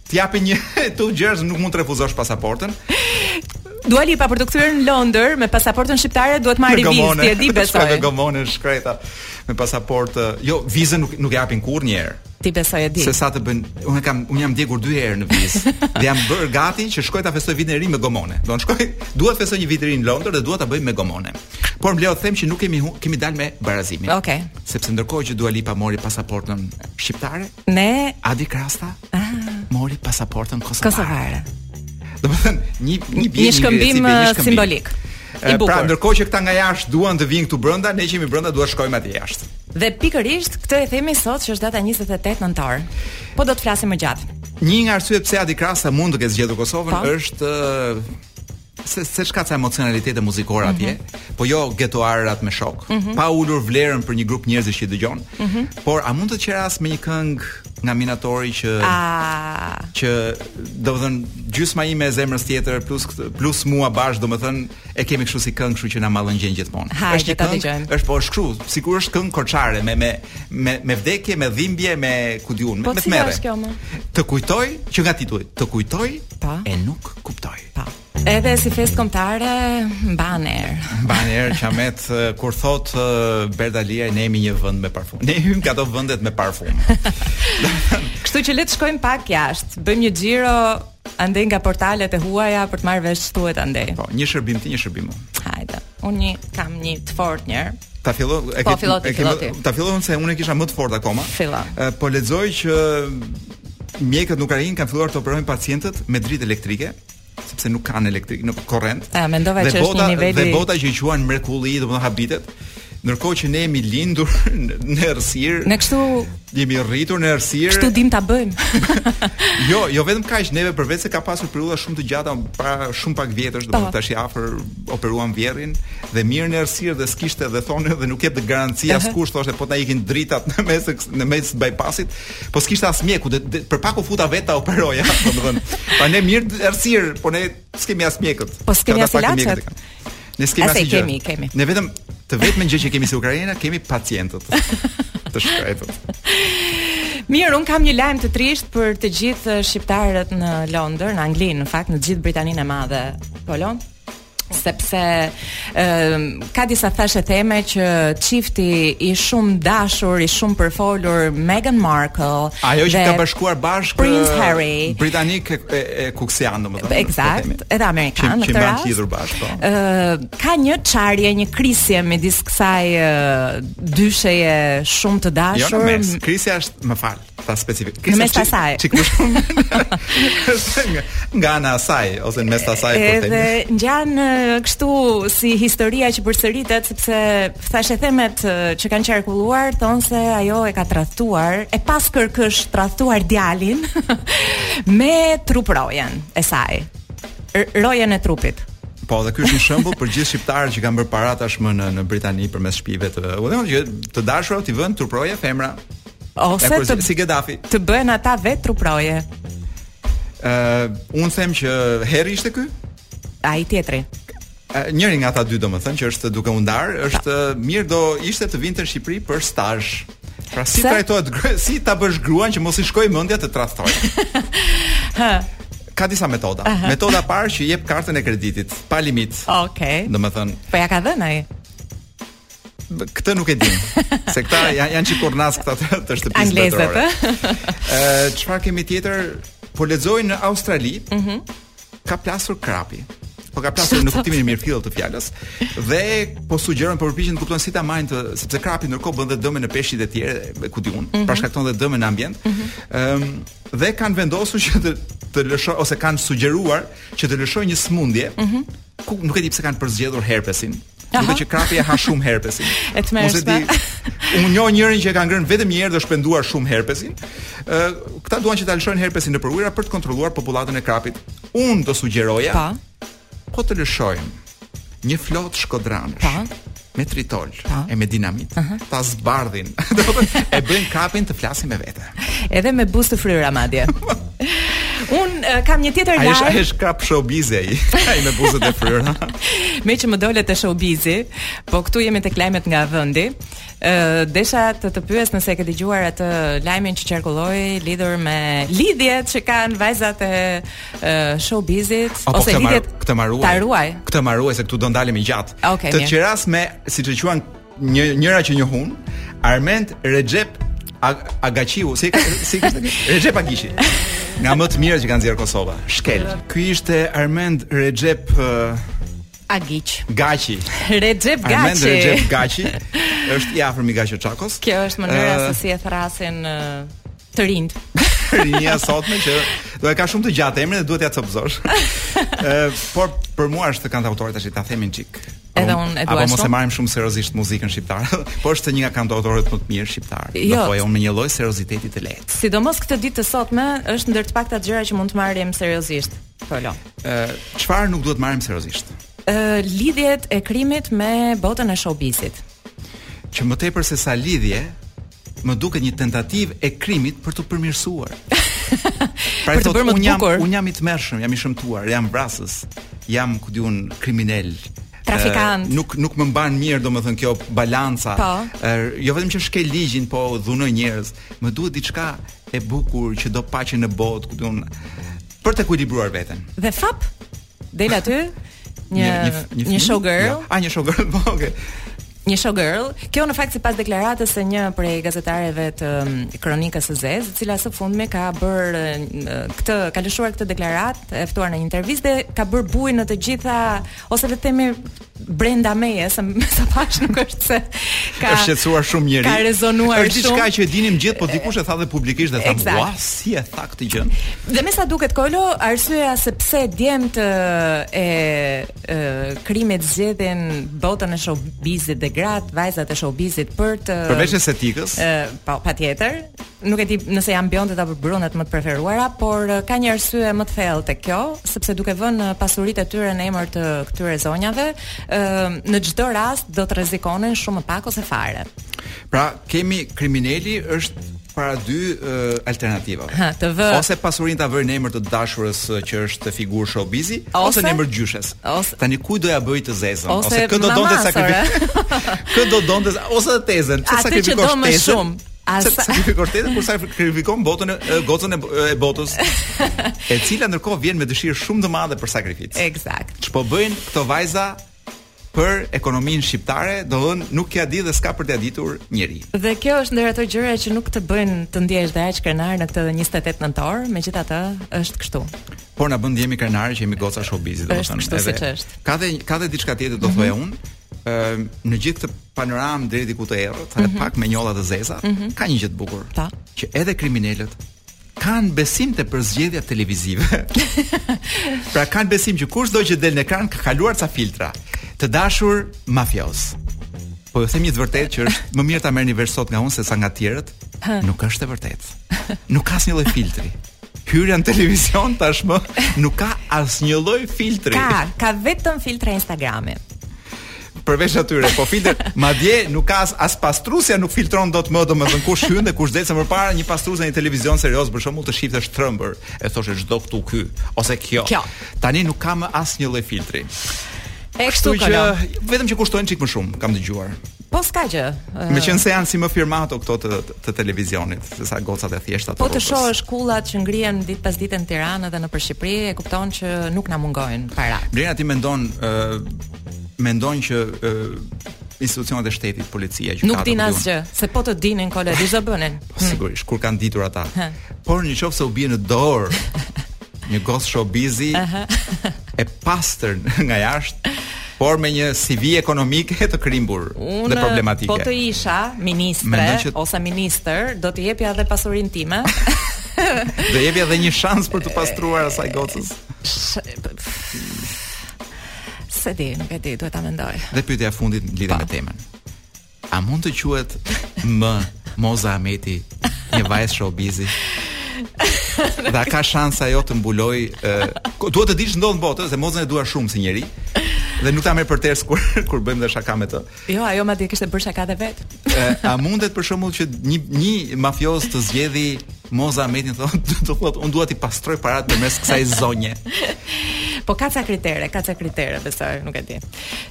Të japin një Two Years nuk mund të refuzosh pasaportën. Dua Lipa për t'u kthyer në Londër me pasaportën shqiptare duhet të marrë vizë, ti e di besoj. Me gomone shkreta me pasaportë. Jo, vizën nuk nuk e japin kurrë një herë. Ti besoj e di. Se sa të bën, unë kam unë jam djegur dy herë në vizë dhe jam bërë gati që të shkoj ta festoj vitin e ri me gomone. Do të shkoj, dua të festoj një vit të ri në Londër dhe dua ta bëj me gomone. Por më lejo të them që nuk kemi kemi dalë me barazimin. Okej. Okay. Sepse ndërkohë që Dua Lipa mori pasaportën shqiptare, Ne Adi Krasta Ah. Mori pasaportën kosovare. Kosovare. Domethënë një një bie një shkëmbim uh, simbolik. I bukur. Pra ndërkohë që këta nga jashtë duan të vijnë këtu brenda, ne që jemi brenda duhet shkojmë atje jashtë. Dhe pikërisht këtë e themi sot që është data 28 nëntor. Po do të flasim më gjatë. Një nga arsyet pse Adi Krasta mund të ketë zgjedhur Kosovën pra? Po. është uh, se seç ka ca emocionalitete muzikore mhm. atje, mm -hmm. po jo getoarët me shokë, mm -hmm. pa ulur vlerën për një grup njerëzish që i dëgjon. Mm -hmm. Por a mund të të qeras me një këngë nga Minatori që a... Ah. që domethënë gjysma ime e zemrës tjetër plus plus mua bash domethënë e kemi kështu si këngë kështu që na mallëngjen gjithmonë është një këngë është po është kështu si ç'kur është këngë korçare me me me me vdekje me dhimbje me ku di unë me po, me të mjerë të kujtoj që nga titulli të kujtoj pa? e nuk kuptoj Pa. Edhe si festë kombëtare mban erë. Mban erë qamet kur thotë Berdalia ne jemi një vend me parfum. Ne hyjmë te këto vendet me parfum. Kështu që le të shkojmë pak jashtë, bëjmë një xhiro andej nga portalet e huaja për të marrë vesh ç'thuhet andej. Po, një shërbim ti, një shërbim unë. Hajde. Unë kam një të fortë një. Ta filloj, e po, ke, e ke, ta fillon se unë e kisha më të fortë akoma. Fillo. Po lexoj që Mjekët në Ukrainë kanë filluar të operojnë pacientët me drita elektrike, sepse nuk kanë elektrik, nuk korrent. Ë mendova që është një nivel dhe bota ç'e quajnë mrekulli, domethënë habitet. Ndërkohë që ne jemi lindur në errësirë. Ne kështu jemi rritur në errësirë. Kështu dim ta bëjmë. jo, jo vetëm kaq, neve përveç se ka pasur periudha shumë të gjata para shumë pak vjetësh, domethënë po. tashi afër operuam vjerrin dhe mirë në errësirë dhe s'kishte dhe thonë dhe nuk jep garanci askush thoshte po të ikin dritat në mes në mes bypassit. Po s'kishte as mjeku, de, de, për pak u futa vetë ta operoja, domethënë. Pa ne mirë errësirë, po ne s'kemi as mjekët. Po s'kemi as ilaçet. Ne s'kemi asgjë. Kemi, kemi. Ne vetëm të vetmen gjë që kemi si Ukraina, kemi pacientët. Të shkretët. Mirë, un kam një lajm të trisht për të gjithë shqiptarët në Londër, në Angli, në fakt në gjithë Britaninë e Madhe. Polo. sepse ka disa thashetheme që çifti i shumë dashur, i shumë përfolur Meghan Markle ajo që ka bashkuar bashkë Prince Harry britanik e, e, e kuksian domethënë eksakt edhe amerikan që, që rast lidhur bashkë po. ë ka një çarje një krisje midis kësaj dysheje shumë të dashur jo në mes krisja është më fal Ta specifikoj. Në mes të asaj. Çik më shumë. Nga ana e asaj ose në mes të asaj po them. Edhe ngjan kështu si historia që përsëritet sepse thashethemet që kanë qarkulluar thonë se ajo e ka tradhtuar, e paskërkësh tradhtuar djalin me truprojen e saj. Rojen e trupit. Po, dhe ky është një shembull për gjithë shqiptarët që kanë bërë para tashmë në në Britani përmes shpive. T'u them që të dashurat t'i vënë truproje femra. Ose kur, të, si Gaddafi. Të bëhen ata vetë truproje. Ë, uh, un them që Harry ishte ky? Ai tjetri. Njëri nga ata dy domethënë që është duke u ndar, është mirë do ishte të vinte në Shqipëri për stazh. Pra si trajtohet gruaja si ta bësh gruan që mos i shkojë mendja të tradhtojë. Hë. Ka disa metoda. Aha. Metoda e parë që i jep kartën e kreditit pa limit. Okej. Okay. Domethënë. Po ia ka dhënë ai. Këtë nuk e dim. Se këta janë janë çik kurnacë këta të, të shtëpisë Anglezët, Ë çfarë kemi tjetër? Po lexoj në Australi. Ëh. Mm -hmm. Ka plasur krapi. Po ka plasur në kuptimin e mirëfilltë të fjalës dhe po sugjerojnë po përpiqen të kuptojnë si ta marrin atë sepse krapi ndërkohë bën dhe dëme në peshqit e tjerë, ku di un, mm -hmm. pra shkakton dhe dëme në ambient. Ëh. Mm -hmm. um, dhe kanë vendosur që të të lëshojnë ose kanë sugjeruar që të lëshojnë një smundje. Ëh. Mm -hmm. Ku nuk e di pse kanë përzgjedhur herpesin, Duket që krapi e ha shumë herpesin. E tmerrshme. S'e di, unë njoh njërin që e ka ngrënë vetëm një herë dhe është penduar shumë herpesin. Ë, këta duan që ta lëshojnë herpesin nëpër ujëra për të kontrolluar popullatën e krapit. Unë do sugjeroja. Pa. Po. Po të lëshojmë një flotë shkodranësh. Pa. Me tritol e me dinamit. Ta zbardhin. Do të thotë, e bëjnë krapin të flasin me vete. Edhe me buzë të fryra madje. Unë uh, kam një tjetër lajm. Ai është krap showbiz ai. Ai me buzët e fryra. meqë më dole te showbizi, po këtu jemi tek lajmet nga vendi. Ë uh, desha të të pyes nëse e ke dëgjuar atë lajmin që qarkulloi lidhur me lidhjet që kanë vajzat e uh, showbizit Apo ose lidhjet këtë ma ruaj. Ta ruaj. Këtë ma ruaj se këtu do ndalemi gjatë. Okay, të qeras me siç e quan Një njëri që njoh unë, Armend Rexhep Agiqi, si e kishte Rexhep Agishi. Nga më të mirë që ka nxjerrë Kosova. Shkel. Ky ishte Armend Rexhep Agiq. Gaçi. Rexhep Gaçi. Armend Rexhep Gaçi. Është i afërm i Gaçi Çakos. Kjo është mënyra uh, se si e thërrasin uh, të rinjtë. Rinia sotme që do e ka shumë të gjatë emrin dhe duhet t'ia copëzosh. Ë, por për mua është kantautor tash ta themin çikë. Edhe unë e dua. Apo mos e marrim shumë seriozisht muzikën shqiptare, po është një nga kantautorët më të mirë shqiptarë. Jo. Po jo me një lloj serioziteti të lehtë. Sidomos këtë ditë të sotme është ndër të paktat gjëra që mund të marrim seriozisht. Po lo. Ë, çfarë nuk duhet marrim seriozisht? Ë, lidhjet e krimit me botën e showbizit. Që më tepër se sa lidhje, më duket një tentativë e krimit për të përmirësuar. pra për të bërë më të bukur. Unë jam i tmerrshëm, jam i shëmtuar, jam vrasës, jam ku diun kriminel. Trafikant. Uh, nuk nuk më mban mirë domethënë kjo balanca. Po. Uh, jo vetëm që shkel ligjin, po dhunoj njerëz. Më duhet diçka e bukur që do paqe në botë, ku di unë për të ekuilibruar veten. Dhe fap del aty një një, një, një showgirl. Jo. A një showgirl, po okay. Një showgirl, kjo në fakt sipas deklaratës së një prej gazetareve të um, Kronikës së Zezë, e cila së fundmi ka bërë këtë, ka lëshuar këtë deklaratë, e ftuar në një intervistë dhe ka bërë bujë në të gjitha ose le të themi brenda meje se sa pashë nuk është se ka është shqetësuar shumë njeri. Ka rezonuar shumë. Është diçka që e dinim gjithë, po dikush e tha dhe publikisht dhe tha, "Ua, si e tha këtë gjë?" Dhe me sa duket Kolo, arsyeja se pse djemtë e, e krimit zgjedhin botën e showbizit dhe gratë, vajzat e showbizit për të Përveç estetikës. Ë, po, patjetër. Nuk e di nëse janë biondet apo brunetet më të preferuara, por eh, ka një arsye më të thellë tek kjo, sepse duke vënë eh, pasuritë e tyre në emër të këtyre zonjave, eh, në çdo rast do të rrezikonin shumë më pak ose fare. Pra, kemi krimineli është para dy uh, alternativave. Ha, të vë... Ose pasurinë ta vërë në emër të dashurës që është figurë showbizi, ose, ose në emër të gjyshes. Ose... Tani kujt do ia bëjë të zezën? Ose, ose kë do do të sakrifikojë? kë do donte ose tezen? Atë që do më shumë. As... Sepse sakrifikon, kur sakrifikon botën e gocën e, e botës, e cila ndërkohë vjen me dëshirë shumë të madhe për sakrificë. Eksakt. Ç'po bëjnë këto vajza për ekonominë shqiptare, domethënë nuk ia di dhe s'ka për t'ia ditur njeri. Dhe kjo është ndër ato gjëra që nuk të bëjnë të ndihesh dhe aq krenar në këtë 28 nëntor, megjithatë është kështu. Por na bën ndihemi krenar që jemi goca showbiz, domethënë. Është kështu siç është. Ka dhe ka dhe diçka tjetër do thoja mm -hmm. unë, Ëm në gjithë këtë panoramë deri diku të errët, mm -hmm. pak me njolla të zeza, mm -hmm. ka një gjë të bukur. Ta. Që edhe kriminelët kanë besim te përzgjedhja televizive. pra kanë besim që kushdo që del në ekran ka kaluar ca filtra. Të dashur mafiozë. Po ju them një të vërtetë që është më mirë ta merrni vesh sot nga unë sesa nga të tjerët. Nuk është e vërtetë. Nuk ka asnjë lloj filtri. hyrja në televizion tashmë nuk ka asnjë lloj filtri. Ka, ka vetëm filtra Instagrami. Përveç atyre, po filtër, madje nuk ka as, as pastrusja nuk filtron dot më, domethënë kush hyn dhe kush del se përpara një pastruse në një televizion serioz për shembull të shifte shtrëmbër, e thoshte ç'do këtu ky ose kjo. kjo. Tani nuk ka më asnjë lloj filtri. E kështu që vetëm që kushtojnë çik më shumë, kam dëgjuar. Po s'ka gjë. Uh... Meqenëse janë si më firmato këto të, të televizionit, sesa gocat e thjeshta të Po të shohësh kullat që ngrihen ditë pas dite në Tiranë dhe nëpër Shqipëri, e kupton që nuk na mungojnë para. Blena ti mendon ë uh, mendon që uh, institucionet e shtetit, policia, gjykata. Nuk dinë asgjë, se po të dinin kolegë, ç'do bënin. Po, sigurisht, kur kanë ditur ata. Por në qoftë se u bie në dorë një goc showbizi e pastër nga jashtë, por me një CV ekonomike të krimbur Unë, dhe problematike. Po të isha ministre që... ose ministër, do t'i jepja edhe pasurinë time. do jepja edhe një shans për të pastruar asaj gocës. S'e di, nuk e di, duhet ta mendoj. Dhe pyetja e fundit lidhet me po. temën. A mund të quhet Mimoza Ahmeti një vajzë showbizi? Dhe ka shans ajo të mbuloj uh, Duhet të dish ç'ndodh në botë Se Mozën e dua shumë si njeri Dhe nuk ta merr për ters kur, kur bëjmë dhe shaka me të Jo, ajo madje kishte bërë shaka dhe vetë uh, A mundet për shembull që një, një mafioz të zgjedhi Moza Ahmetin thotë, do të thotë, unë dua t'i pastroj paratë përmes kësaj zonje. Po ka ca kritere, ka ca kritere, besoj, nuk e di.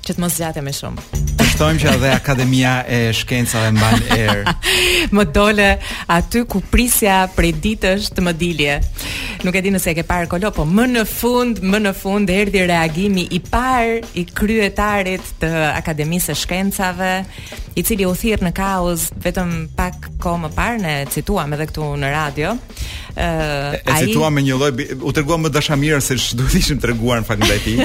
Që të mos zgjatem më shumë. Të shtojmë që edhe Akademia e Shkencave mban erë. më dole aty ku prisja prej ditësh të më dilje. Nuk e di nëse e ke parë kolo, po më në fund, më në fund erdhi reagimi i parë i kryetarit të Akademisë së Shkencave, i cili u thirr në kauzë vetëm pak kohë më parë, ne e cituam edhe këtu në radio. Ëh, ai e cituam me një lloj u treguam më dashamirë se ç'duhet ishim treguar në fakt ndaj tij.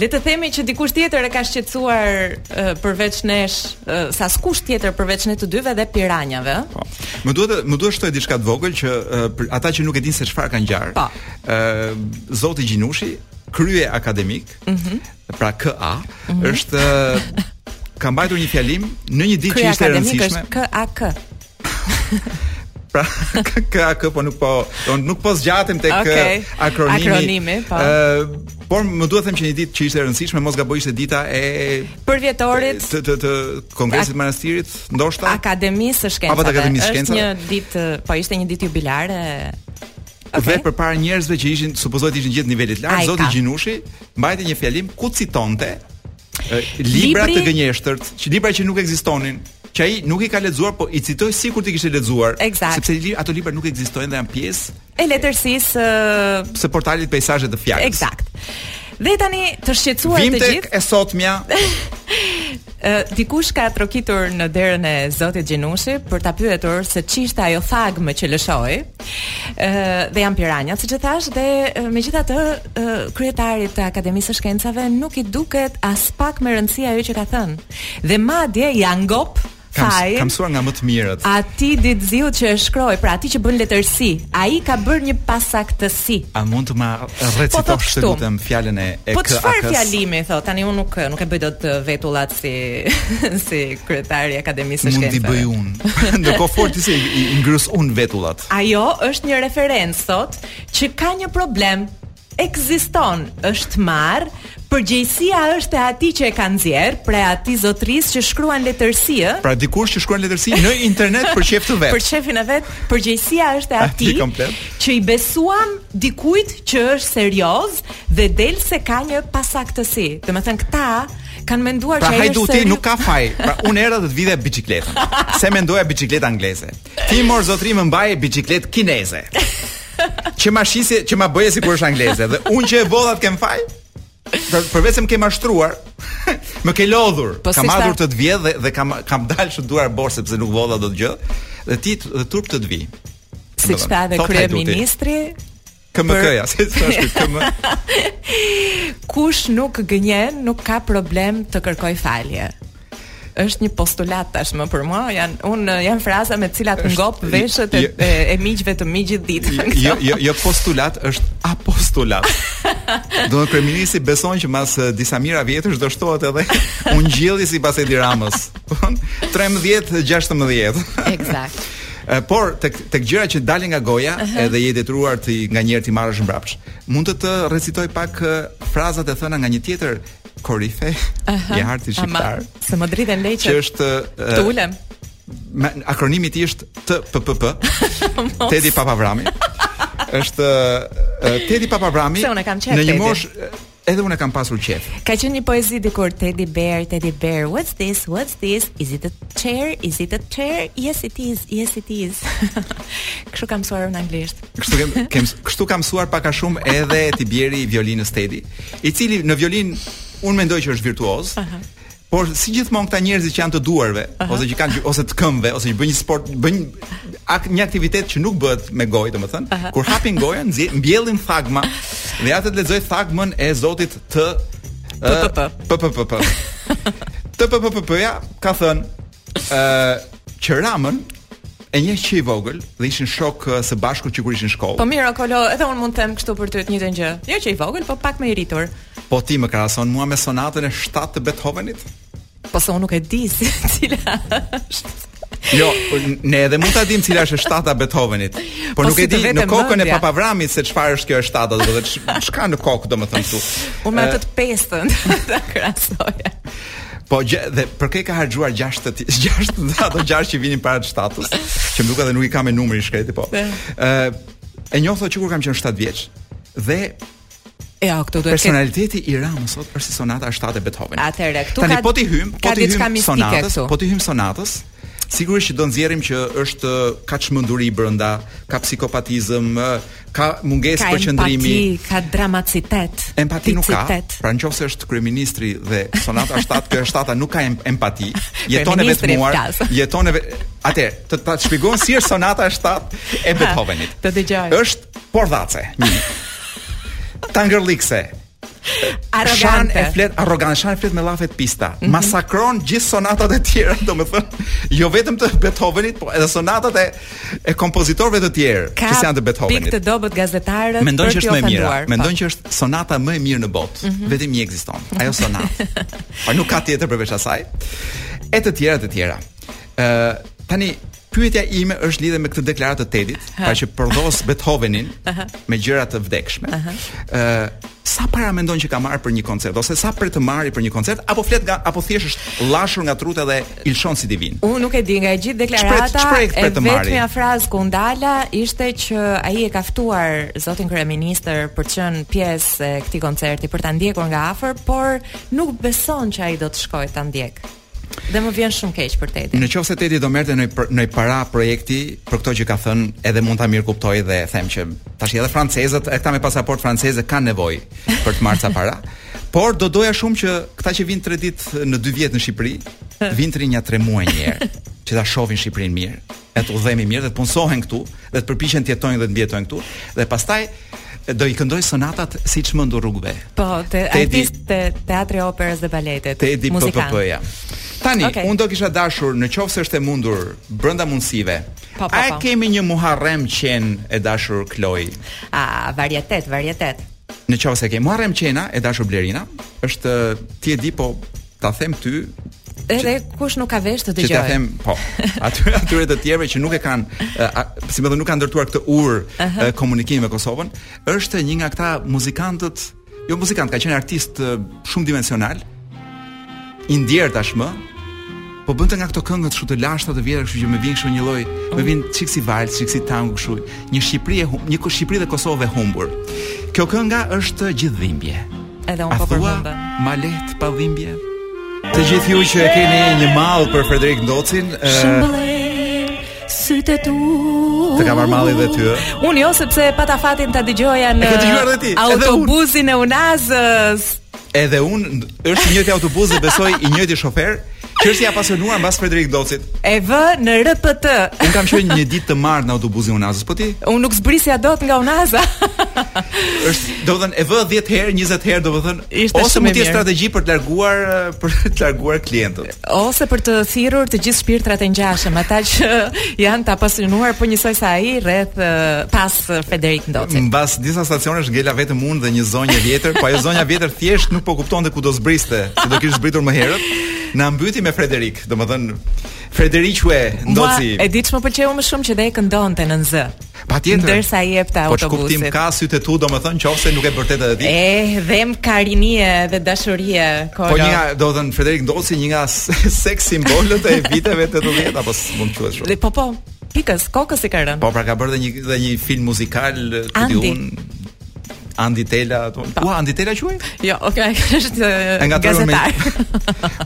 Le të themi që dikush tjetër e ka shqetësuar uh, përveç nesh, uh, se askush tjetër përveç ne të dyve dhe piranjave. Po. Më duhet të më duhet të shtoj diçka të vogël që uh, për ata që nuk e dinë se çfarë kanë ngjarë. Po. Ë uh, zoti Gjinushi, kryeakademik, mm -hmm. pra KA, mm -hmm. është ka mbajtur një fjalim në një ditë që ishte e rëndësishme. KAK. Pra, KAK po nuk po, do nuk po zgjatem tek okay. Eh, akronimi. Akronimi, po. Ë, eh, por më duhet të them që një ditë që ishte e rëndësishme, mos gaboj ishte dita e përvjetorit të të, të Kongresit të Manastirit, ndoshta Akademisë së Shkencave. Apo të Akademisë së Shkencave. Është një ditë, po ishte një ditë jubilare Okay. Dhe përpara njerëzve që ishin supozohet ishin gjithë të nivelit të lartë, zoti Gjinushi mbajti një fjalim ku citonte libra të gënjeshtërt, që libra që nuk ekzistonin, që ai nuk i ka lexuar, po i citoi sikur t'i kishte lexuar, eksakt. sepse li, ato libra nuk ekzistojnë dhe janë pjesë e letërsisë uh... së portalit Peizazhe të Fjalës. Eksakt. Dhe tani të shqetësuar të gjithë. Vijmë te e sotmja. dikush ka trokitur në derën e zotit Gjinushi për ta pyetur se ç'ishte ajo thagmë që lëshoi. ë dhe janë piranjat siç e thashë dhe megjithatë kryetarit të Akademisë së Shkencave nuk i duket aspak me rëndësi ajo që ka thënë. Dhe madje ia ngop fajin, kam mësuar nga më të mirët. Atij ditëziut që e shkroi, pra atij që bën letërsi, ai ka bërë një pasaktësi. A mund të ma recitosh po të lutem fjalën e e Po çfarë fjalimi thotë? Tani unë nuk nuk e bëj dot vetullat si si kryetari i Akademisë së Shkencave. Mund t'i bëj unë. Ndërkohë fol ti se i, i ngrys unë vetullat. Ajo është një referencë thotë që ka një problem ekziston, është marrë, përgjegjësia është e atij që e ka nxjerrë, pra e atij zotrisë që shkruan letërsi, ë? Pra dikush që shkruan letërsi në internet për qejf të vet. Për qejfin e vet, përgjegjësia është e atij që i besuam dikujt që është serioz dhe del se ka një pasaktësi. Domethënë këta Kanë menduar pra, që ai është Pra hajduti nuk ka faj. Pra unë erdha të vidhja biçikletën. Se mendoja biçikletë angleze. Ti mor zotri më mbaje biçikletë kineze. Që ma shisje, që ma bëje sikur është angleze dhe unë që e vodha të kem faj. Pra, përveç se më ke mashtruar, më ke lodhur. Po, kam ardhur të të vjedh dhe dhe kam kam dalë shumë duarbosh sepse nuk vodha dot gjë. Dhe ti dhe turp të të vijë. Siç tha edhe kryeministri, KMK-ja, se s'është KM. Kush nuk gënjen, nuk ka problem të kërkojë falje është një postulat tashmë për mua, janë un janë fraza me të cilat ngop veshët e, e, e miqve të mi gjithë ditën. Jo, jo, jo, jo postulat, është apostulat. Zoti kryeministri beson që mas eh, disa mijëra vjetësh do shtohet edhe ungjilli sipas Edi Ramës. 13 16. Eksakt. Por tek tek gjëra që dalin nga goja uh -huh. edhe je detyruar ti nganjëherë t'i marrësh mbrapsht. Mund të të recitoj pak frazat e thëna nga një tjetër korife uh -huh. i artit shqiptar. Se më dridhen leqet. Që është uh, të ulem. Me, akronimi i tij është TPP. Tedi Papavrami. është uh, Tedi Papavrami. Se unë kam qenë. Në një moshë Edhe unë e kam pasur qef. Ka qenë një poezi dikur Teddy Bear, Teddy Bear, what's this, what's this, is it a chair, is it a chair, yes it is, yes it is. kështu kam mësuar anglisht. Kështu kem, kem kështu ka mësuar pak a shumë edhe t'i bjeri violinës Teddy, i cili në violinë unë mendoj që është virtuoz. Uh -huh. Por si gjithmonë këta njerëzit që janë të duarve uh -huh. ose që kanë ose të këmbëve ose që bëjnë një sport, bëjnë ak, një aktivitet që nuk bëhet me gojë, domethënë, uh -huh. kur hapin gojën, mbjellin thagma dhe a të të lexoj thagmën e zotit TPPP. PPP. TPPP-ja ka thënë ë që Ramën e njeh që i vogël dhe ishin shokë së bashku që kur ishin në shkollë. Po mirë, Kolo, edhe unë mund të them kështu për ty të njëjtën gjë. Jo që i vogël, po pak më i rritur. Po ti më krahason mua me sonatën e 7 të Beethovenit? Po se unë nuk e di se cila është. Jo, ne edhe mund ta dimë cila është e shtata Beethovenit. Por po nuk si e di në kokën e Papavramit se çfarë është kjo e shtata, do të thotë ç'ka në kokë domethënë këtu. Unë me atë të pestën ta krahasoja. Po gjë dhe për kë ka harxhuar 6 të tjerë, 6 të tjerë, ato 6 që vinin para të shtatës, që më duket edhe nuk i ka me numër i shkreti, po. Ë e njoh thotë që kur kam qenë 7 vjeç dhe E ja, këtu duhet personaliteti i Ramës sot është si sonata e 7 e Beethovenit. Atëherë, këtu ka tani po t'i hyjmë, po t'i hyjmë sonatës, po t'i hyjmë sonatës, Sigurisht që do nxjerrim që është ka çmenduri brenda, ka psikopatizëm, ka mungesë përqëndrimi, ka empati, ka dramacitet. Empati nuk ka. Pra nëse është kryeministri dhe sonata 7, kjo sonata nuk ka empati, jeton e vetmuar, jeton e A të ta shpjegoj si është sonata 7 e Beethovenit. Të dëgjoj. Është pordhace. Tangërlikse, Arrogante. Shan e flet arrogant, shan e flet me llafe të pista. Mm -hmm. Masakron gjithë sonatat e tjera, domethënë, jo vetëm të Beethovenit, por edhe sonatat e e kompozitorëve të tjerë që s'janë të Beethovenit. Ka pikë të dobët gazetarët për Mendon që është më e mira. Po. Mendon që është sonata më e mirë në botë. Mm -hmm. Vetëm një ekziston. Ajo sonatë. Po nuk ka tjetër përveç asaj. E të tjera të tjera. Ë uh, tani pyetja ime është lidhur me këtë deklaratë të Tedit, përveç që përdhos Beethovenin me gjëra të vdekshme. Ë uh, sa para mendon që ka marrë për një koncert ose sa pret të marri për një koncert apo flet nga apo thjesht është lajthitur nga trutë dhe i lëshon si t'i vijnë. Unë nuk e di nga e gjithë deklarata e vetmja frazë ku ndala ishte që ai e ka ftuar zotin kryeministër për të qenë pjesë e këtij koncerti për ta ndjekur nga afër, por nuk beson që ai do të shkojë ta ndjekë. Dhe më vjen shumë keq për Tedin. Në qoftë se Tedi do merrte ndonjë para projekti për këto që ka thënë, edhe mund ta mirëkuptoj dhe them që tashi edhe francezët, edhe këta me pasaportë franceze kanë nevojë për të marrë ca para. Por do doja shumë që këta që vijnë 3 ditë në 2 vjet në Shqipëri, vijnë të rrinë nja 3 muaj një herë, që ta shohin Shqipërinë mirë. e të udhëtojnë mirë dhe të punësohen këtu dhe të përpiqen të jetojnë dhe të mbijetojnë këtu dhe pastaj do i këndojë sonatat si qen endur rrugëve. Po, te, te artist te Teatri i Operës dhe Baletit, Tedi muzikant. Te ja. Tani, okay. unë do kisha dashur në qoftë se është e mundur brënda mundësive, pa, po, pa, po, a e po. kemi një Muharrem Qenë e dashur Kloi? A, varietet, varietet. Në qoftë se kemi Muharrem Qena e dashur Blerina, është ti e di po Ta them ty, Edhe kush nuk ka vesh të dëgjojë. Që ta them, po. Aty atyre të tjerëve që nuk e kanë, si me thënë, nuk kanë ndërtuar këtë urë uh -huh. komunikimi me Kosovën, është një nga këta muzikantët, jo muzikant, ka qenë artist shumë dimensional. I ndjerë tashmë, po bënte nga këto këngët kështu të lashta të vjetra, kështu që më vjen kështu një lloj, oh. më vjen çik si vals, çik si tango kështu, një Shqipëri e një Shqipëri dhe Kosovë e humbur. Kjo kënga është gjithë dhimbje. Edhe unë po përmendë. Ma lehtë pa dhimbje. Të gjithë ju që e keni një mall për Frederik Ndocin, sytë tu. Të ka marrë malli dhe ty. Unë jo sepse pata fatin ta dëgjoja në autobusin e Unazës. Edhe unë është i njëjti autobus dhe besoj i njëjti shofer Që është i apasionuar mbas Frederik Ndocit. E vë në repeat. Unë kam qenë një ditë të marrë në autobusin e Unazës, po ti? Unë nuk zbrisja dot nga Unaza. është, domethënë, e vë 10 herë, 20 herë, domethënë, ose mund të jetë strategji për të larguar për të larguar klientët. Ose për të thirrur të gjithë shpirtrat e ngjashëm, ata që janë të apasionuar po njësoj sa ai rreth pas Sir Frederik Ndocit. Mbas disa stacionesh ngela vetëm unë dhe një zonjë e vjetër, po ajo zonja e vjetër thjesht nuk po kuptonte ku do zbriste, se do kish zbritur më herët. Na mbyti me Frederik, domethënë Frederik Hue, Ndoci. Ma, e di ç'më pëlqeu më shumë që dhe e këndonte me zë. Patjetër. Ndërsa i jepte autobusit. Po ç'kuptim ka sytë e tu, domethënë nëse nuk e bërtet edhe ti. Eh, gjemp karinje dhe dashurie, kolo. Po një, domethënë Frederik Ndoci një nga sex simbolët e viteve 80 apo s'mund të quhet. Po po, Pikës, kokës i ka rënë. Po pra ka bërë dhe një dhe një film muzikal ku di unë. Andi Tela ato. Po Andi Tela quhej? Jo, okay, është gazetar.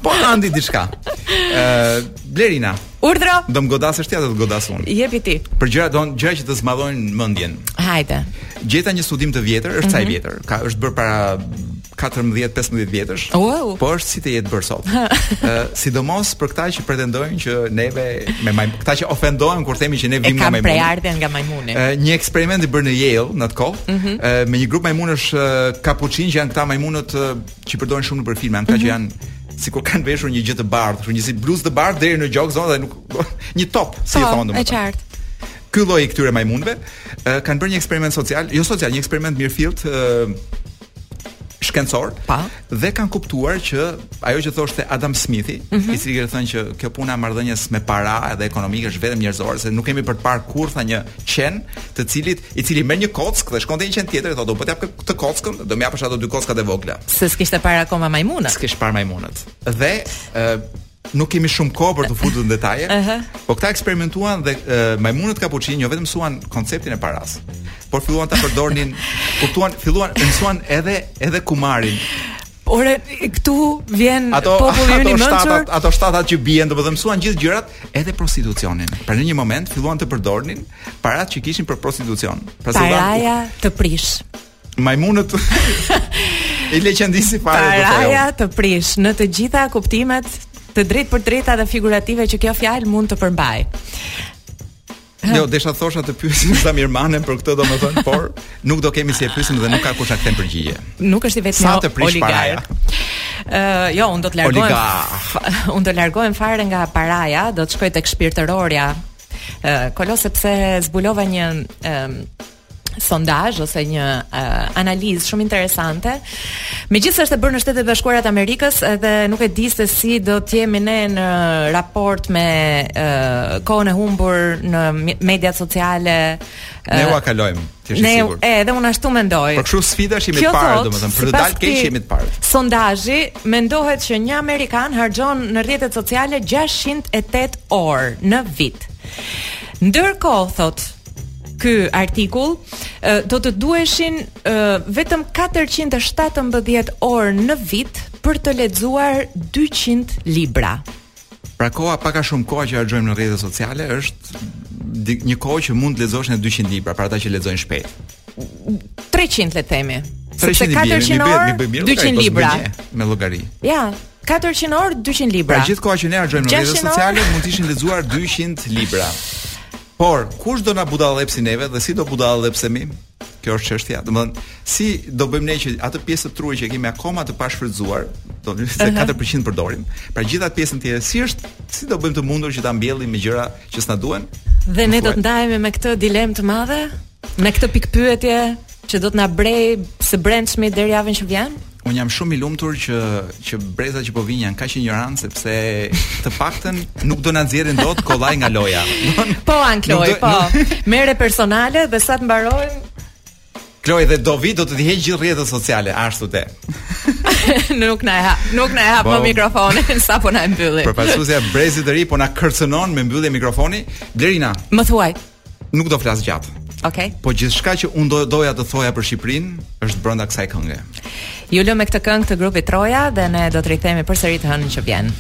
po Andi diçka. Ë uh, Blerina. Urdhro. Do më godasësh ti apo të godas unë. Jepi ti. Për gjëra do gjëra që të zmadhojnë mendjen. Hajde. Gjeta një studim të vjetër, është mm -hmm. sa i mhm. vjetër. Ka është bërë para 14, 15 vjetësh. Wow. Po është si të jetë bërë sot. Ë, sidomos për këta që pretendojnë që neve me majm, këta që ofendohen kur themi që ne vijmë nga majmuni. Kemi prejardhjen nga majmuni. Ë, një eksperiment i bërë në Yale në atë kohë, mm -hmm. me një grup majmunësh kapuçin që janë këta majmunët që përdoren shumë nëpër filma, këta mm -hmm. që mhm. janë sikur kanë veshur një gjë të bardhë, kështu një si bluzë të bardhë deri në gjoks zonë dhe nuk një top, si e po, thonë domethënë. Është qartë ky lloj i këtyre majmunëve kanë bërë një eksperiment social, jo social, një eksperiment mirëfilli, shkencor po. dhe kanë kuptuar që ajo që thoshte Adam Smithi, mm -hmm. i cili ka thënë që kjo puna e marrëdhënies me para dhe ekonomike është vetëm njerëzore, se nuk kemi për të parë kurrë tha një qen, të cilit i cili merr një kockë dhe shkon te një qen tjetër dhe thotë do po të jap këtë kockën, do më japësh ato dy kockat e vogla. Se s'kishte parë akoma majmunët. S'kish parë majmunët. Dhe nuk kemi shumë kohë për të futur në detaje. Uh -huh. Po këta eksperimentuan dhe uh, majmunët kapuçinë jo vetëm mësuan konceptin e paras, por filluan ta përdornin, kuptuan, filluan, mësuan edhe edhe kumarin. Ore, këtu vjen ato, populli i mençur, ato shtatat, ato shtatat që bien, domethënë mësuan gjithë gjërat, edhe prostitucionin. Pra në një moment filluan të përdornin paratë që kishin për prostitucion. Pra paraja të prish. Majmunët i lëqendisi fare do të thotë. Paraja të prish në të gjitha kuptimet të drejtpërdrejta dhe figurative që kjo fjalë mund të përmbajë. Jo, desha thosha të pyesim Samir Manen për këtë domethënë, por nuk do kemi si e pyesim dhe nuk ka kush na kthen përgjigje. Nuk është i vetmi oligark. Ë, uh, jo, unë do të largohem. Unë do largohem fare nga paraja, do të shkoj tek shpirtërorja. Ë, uh, kolos sepse zbulova një ë uh, sondazh ose një uh, analizë shumë interesante. Megjithëse është e bërë në Shtetet e Bashkuara të Amerikës, edhe nuk e di se si do të jemi ne në raport me uh, kohën e humbur në mediat sociale. Uh, ne ua kalojmë, të jesh i sigurt. Ne edhe unë ashtu mendoj. Për kësi sfidash është jemi të parë, domethënë për të dalë keq jemi të parë. Sondazhi, mendohet që një amerikan harxhon në rrjetet sociale 608 orë në vit. Ndërkohë thotë ky artikull do të duheshin vetëm 417 orë në vit për të lexuar 200 libra. Pra koha pak a shumë koha që harxhojmë në rrjetet sociale është një kohë që mund të lexoshin 200 libra për ata që lexojnë shpejt. 300 le të themi. 300 400 orë 200 libra me llogari. Ja, 400 orë 200 libra. Pra gjithë koha që ne harxhojmë në rrjetet sociale mund të ishin lexuar 200 libra. Por kush do na budallepsë neve dhe si do budallepsemi? Kjo është çështja. Domethënë, si do bëjmë ne që atë pjesë të trurit që e kemi akoma të pashfrytëzuar, do të thotë 4% përdorim, pra gjithë atë pjesën tjetër si është, si do bëjmë të mundur që ta mbjellim me gjëra që s'na duhen? Dhe ne do të ndahemi me këtë dilemë të madhe. Me këtë pikëpyetje që do të na brejë së brendshmi deri javën që vjen? Unë jam shumë i lumtur që që brezat që po vijnë janë kaq injorantë sepse të paktën nuk do na nxjerrin dot kollaj nga loja. po an Kloj, po. Merre personale dhe sa të mbarojmë Kloj dhe Dovi do të djegë gjithë rrjetet sociale, ashtu te. nuk na e ha, nuk na e hap më po. mikrofonin sa po na e mbylli. Përfaqësuesja e brezit të ri po na kërcënon me mbyllje mikrofoni. Blerina. Më thuaj. Nuk do flas gjatë. Okej. Po gjithçka që unë do doja të thoja për Shqipërinë është brenda kësaj kënge. Ju lëmë me këtë këngë të grupit Troja dhe ne do të rikthehemi përsëri të hënën që vjen.